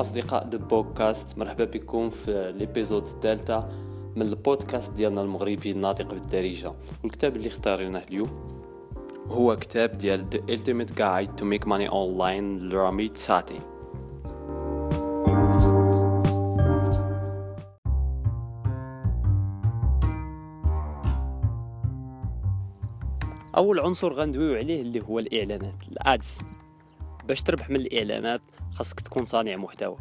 أصدقاء du podcast مرحبا بكم في l'épisode الثالثة من البودكاست ديالنا المغربي الناطق بالدارجة. والكتاب اللي اختاريناه اليوم هو كتاب ديال The Ultimate Guide to Make Money Online لراميت سيثي أول عنصر غندويو عليه اللي هو الإعلانات ال ads. باش تربح من الإعلانات خاصك تكون صانع محتوى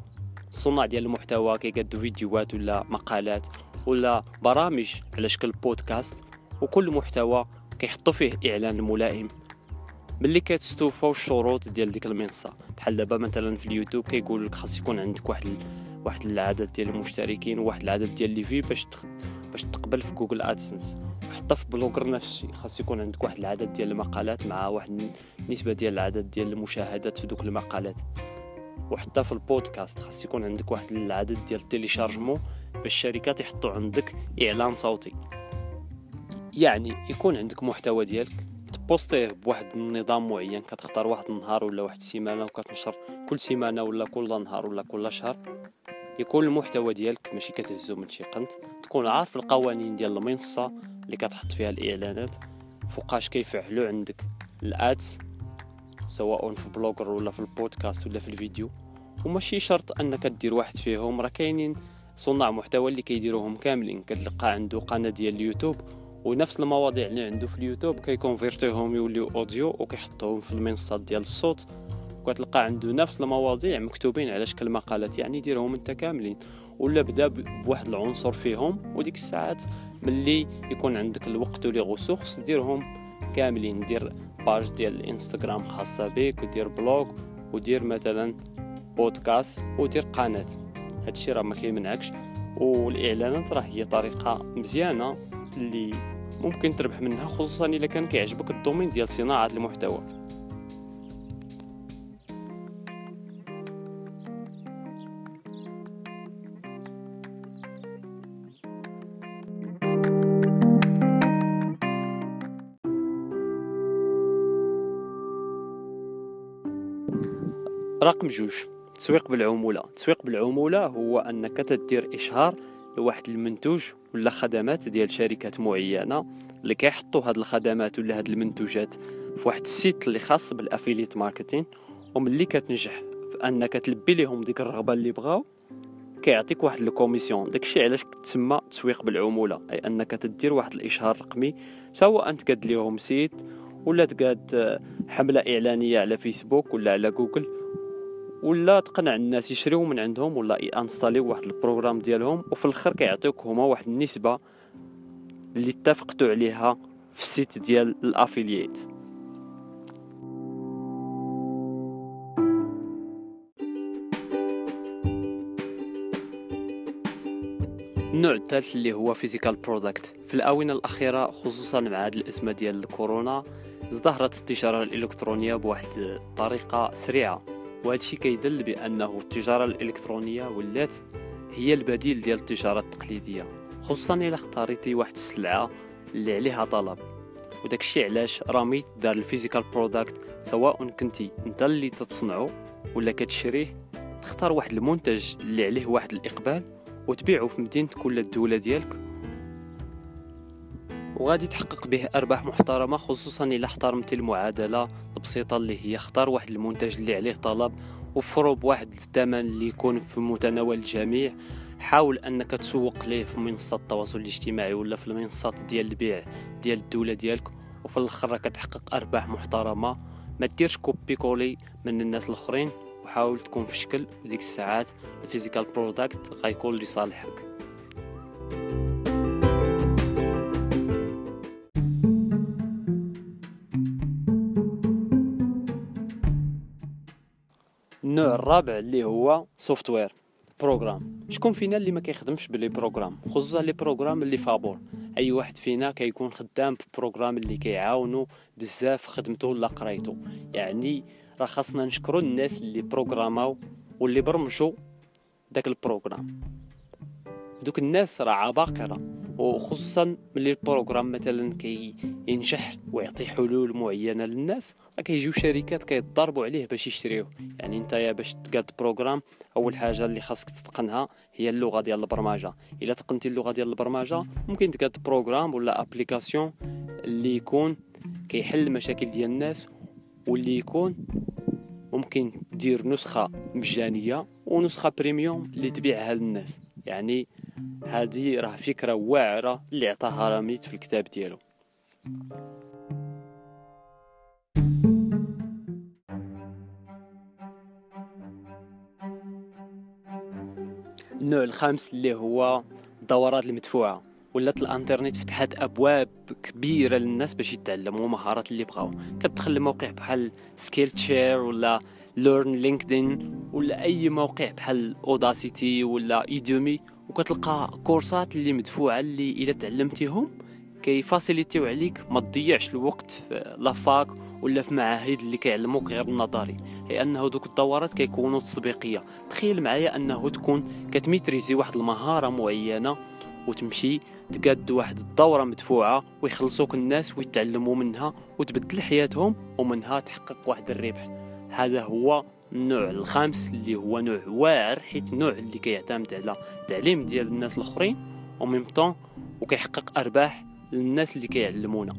الصناع ديال المحتوى كيقدوا فيديوهات ولا مقالات ولا برامج على شكل بودكاست وكل محتوى كيحطوا فيه إعلان ملائم ملي كتستوفاو الشروط ديال ديك المنصة بحال دابا مثلا في اليوتيوب كيقول لك خاص يكون عندك واحد. واحد العدد ديال المشتركين وواحد العدد ديال les vues باش تخ... باش تقبل في جوجل ادسنس حتى في بلوغر نفس الشيء خاص يكون عندك واحد العدد ديال المقالات مع واحد النسبة ديال العدد ديال المشاهدات في دوك المقالات. وحتى في البودكاست خاص يكون عندك واحد العدد ديال التيليشارجمون باش الشركات يحطوا عندك إعلان صوتي. يعني يكون عندك محتوى ديالك تبوستيه بواحد النظام معين كتختار واحد النهار ولا واحد السيمانة وكتنشر كل سيمانة ولا كل نهار ولا كل شهر. يكون المحتوى ديالك ماشي كتهزو من شي قنت تكون عارف القوانين ديال المنصة اللي كتحط فيها الإعلانات فوقاش كيفعلوا عندك ال ads سواء في بلوجر ولا في البودكاست ولا في الفيديو. وماشي شرط أنك دير واحد فيهم راه كاينين صناع محتوى اللي كيديروهم كاملين. كتلقى عنده قناة ديال اليوتيوب ونفس المواضيع اللي عنده في اليوتيوب كيكونفيرتيهم يوليو audio وكيحطوهم في المنصات ديال الصوت. وكتلقى عنده نفس المواضيع مكتوبين على شكل مقالات يعني ديرهم انت كاملين ولا بدا بواحد العنصر فيهم وديك الساعات ملي يكون عندك الوقت و les ressources ديرهم كاملين. دير page ديال الانستغرام خاصة بك ودير blog ودير مثلا بودكاست ودير قناة. هادشي راه ما كيمنعكش. والإعلانات راه هي طريقة مزيانة اللي ممكن تربح منها خصوصا إلا كان كيعجبك ال domaine ديال صناعة المحتوى. رقم جوج. تسويق بالعمولة. التسويق بالعمولة هو أنك تدير إشهار لواحد المنتوج ولا خدمات ديال شركات معينة اللي كيحطوا هاد الخدمات ولا هاد المنتوجات في واحد ال site اللي خاص بال affiliate marketing وملي كتنجح في أنك تلبي لهم ديك الرغبة اللي بغاو كيعطيك واحد ال commission. داكشي علاش تسمى تسويق بالعمولة؟ أي أنك تدير واحد الإشهار الرقمي سواء تقاد ليهم site ولا تقاد حملة إعلانية على فيسبوك ولا على جوجل ولا تقنع الناس يشريو من عندهم ولا يانستاليو واحد ال programme ديالهم وفي الآخر كيعطيوك هما واحد النسبة اللي اتفقتوا عليها في ال site ديال ال affiliate. النوع الثالث اللي هو physical product في الآونة الأخيرة خصوصا مع هذه الازمه ديال الكورونا ازدهرت التجاره الإلكترونية بواحد الطريقة سريعة. وهذا الشيء كيدل بأنه التجارة الإلكترونية ولات هي البديل ديال التجارة التقليدية خصوصا إلا اختاريتي واحد السلعة اللي عليها طلب. وداك الشيء علاش راميت دار ال physical product سواء كنتي أنت اللي تتصنعو ولا كتشريه تختار واحد المنتج اللي عليه واحد الإقبال وتبيعه في مدينتك ولا الدولة ديالك وغادي تحقق به أرباح محترمة خصوصا إلا احترمتي المعادلة البسيطه اللي هي اختار واحد المنتج اللي عليه طلب وفرو بواحد الثمن اللي يكون في متناول الجميع. حاول أنك تسوق ليه في منصات التواصل الاجتماعي ولا في المنصات ديال البيع ديال الدولة ديالك وفي الأخر كتحقق أرباح محترمة. ما ديرش copier-coller من الناس الآخرين وحاول تكون في شكل وديك الساعات. ال physical product غيكون لصالحك. الرابع اللي هو software program شكون فينا اللي ما كيخدمش ب les programmes خصوصا les programmes اللي فابور أي واحد فينا كيكون خدام ب programmes اللي كيعاونو بزاف خدمته ولا قرايته. يعني راه خاصنا نشكروا الناس اللي بروغراماو واللي برمجوا داك ال programme دوك الناس راه عباقرة. وخصوصا ملي ال programme مثلا كي ينجح ويعطي حلول معينة للناس كيجيو شركات كيتضاربوا عليه باش يشريوه يعني انت يا باش تقاد programme أول حاجة اللي خاصك تتقنها هي اللغة ديال البرمجة. إلا تقنتي اللغة ديال البرمجة ممكن تقاد programme ولا application اللي يكون كيحل مشاكل ديال الناس واللي يكون ممكن دير نسخة مجانية ونسخة premium اللي تبيعها للناس. يعني هذه راه فكرة واعرة اللي عطاها راميت في الكتاب ديالو. النوع الخامس اللي هو الدورات المدفوعة. ولات الانترنت فتحت ابواب كبيرة للناس باش يتعلموا مهارات اللي بغاو. كتدخل لموقع بحال Skillshare ولا LinkedIn Learning ولا أي موقع بحال Udacity ولا Udemy وكتلقى كورسات اللي مدفوعة اللي إلا تعلمتيهم كي faciliteو عليك ما تضيعش الوقت في la fac ولا في معاهد اللي كيعلموك غير النظري. هي انه دوك الدورات كيكونوا تطبيقية. تخيل معايا أنه تكون كتميتريزي واحد المهارة معينة وتمشي تقاد واحد الدورة مدفوعة ويخلصوك الناس ويتعلموا منها وتبدل حياتهم ومنها تحقق واحد الربح. هذا هو النوع الخامس اللي هو نوع واعر حيت النوع اللي كيعتمد على التعليم ديال الناس الآخرين وميم طون وكيحقق أرباح للناس اللي كيعلمونا.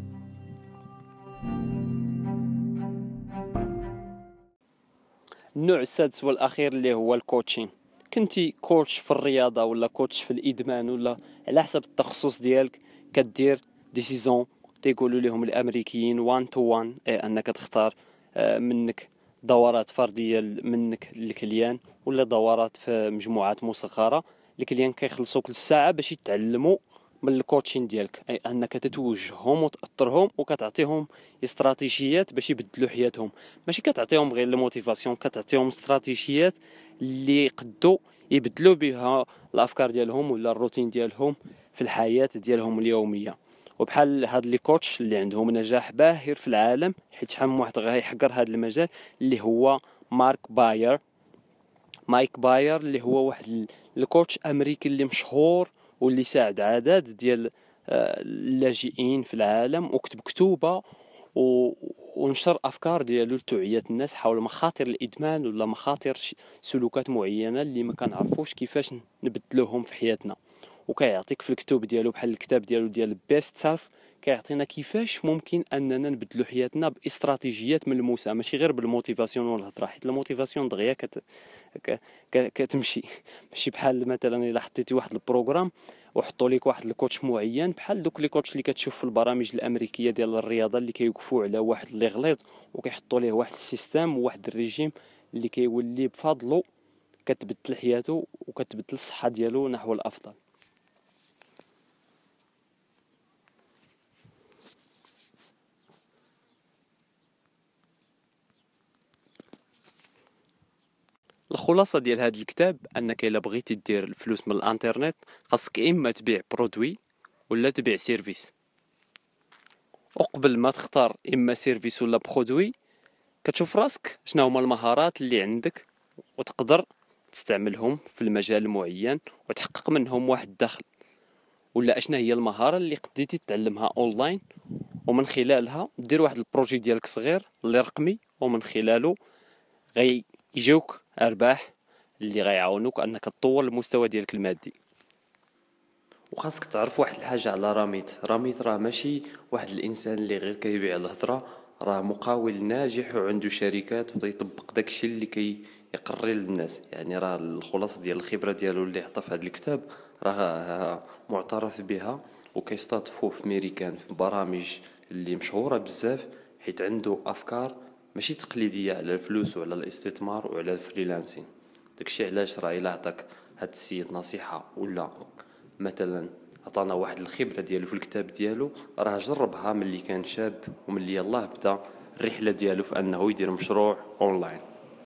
النوع السادس والأخير اللي هو ال coaching كنتي coach في الرياضة ولا coach في الإدمان ولا على حسب التخصص ديالك كدير des sessions تيقولوا لهم الأمريكيين one to one أنك تختار آه، منك دورات فردية منك لل client ولا دورات في مجموعات مصغره les clients كيخلصوك الساعة باش يتعلموا من ال coaching ديالك أي أنك تتوجههم وتأثرهم وكتعطيهم استراتيجيات باش يبدلوا حياتهم. ماشي كتعطيهم غير la motivation كتعطيهم استراتيجيات اللي يقدوا يبدلوا بها الأفكار ديالهم ولا الروتين ديالهم في الحياة ديالهم اليومية. وبحال هاد les coachs اللي عندهم نجاح باهر في العالم حيت شحال من واحد غيحقر هاد المجال اللي هو مارك باير. مايك باير اللي هو واحد ال coach أمريكي اللي مشهور واللي ساعد عدد ديال آه، اللاجئين في العالم وكتب كتوبة و... ونشر أفكار ديالو لتوعية الناس حول مخاطر الإدمان ولا مخاطر سلوكات معينة اللي ما كنعرفوش كيفاش نبدلوهم في حياتنا. وكيعطيك في الكتب ديالو بحال الكتاب ديالو ديال Best Self كيعطينا كيفاش ممكن أننا نبدلو حياتنا باستراتيجيات ملموسه ماشي غير ب la motivation والهضرة حيت la motivation دغيا كت... ك... ك... كتمشي. ماشي بحال مثلا إلا حطيتي واحد ال programme وحطوا لك واحد ال coach معين بحال دوك les coachs اللي كتشوف في البرامج الأمريكية ديال الرياضة اللي كيوقفوا على واحد اللي غليظ وكيحطوا ليه واحد ال système وواحد الريجيم اللي كيولي بفضله كتبدل حياته وكتبدل الصحة ديالو نحو الأفضل. الخلاصة ديال هذا الكتاب أنك إلا بغيتي دير الفلوس من الانترنت خاصك إما تبيع produit ولا تبيع service. وقبل ما تختار إما service ولا produit كتشوف راسك شنو هما المهارات اللي عندك وتقدر تستعملهم في المجال المعين وتحقق منهم واحد الدخل. ولا أشنا هي المهارة اللي قديتي تعلمها أونلاين ومن خلالها دير واحد ال projet ديالك صغير اللي رقمي ومن خلاله غي يجوك أرباح اللي غيعاونوك أنك تطور المستوى ديالك المادي. وخاصك تعرف واحد الحاجة على راميت. راميت راه ماشي واحد الإنسان اللي غير كيبيع الهضرة راه مقاول ناجح وعنده شركات ويطبق داكشي اللي كي يقري للناس. يعني راه الخلاصة ديال الخبرة ديالو اللي حطها في هذا الكتاب راه معترف بها وكيستضفوه في ميريكان في برامج اللي مشهورة بزاف حيت عنده أفكار ماشي تقليدية على الفلوس وعلى الاستثمار وعلى ال freelancing. داكشي علاش راه الا عطاك هاد السيد نصيحة ولا مثلا عطانا واحد الخبرة ديالو في الكتاب ديالو راه جربها ملي كان شاب وملي يلاه بدا الرحلة ديالو في أنه يدير مشروع أونلاين.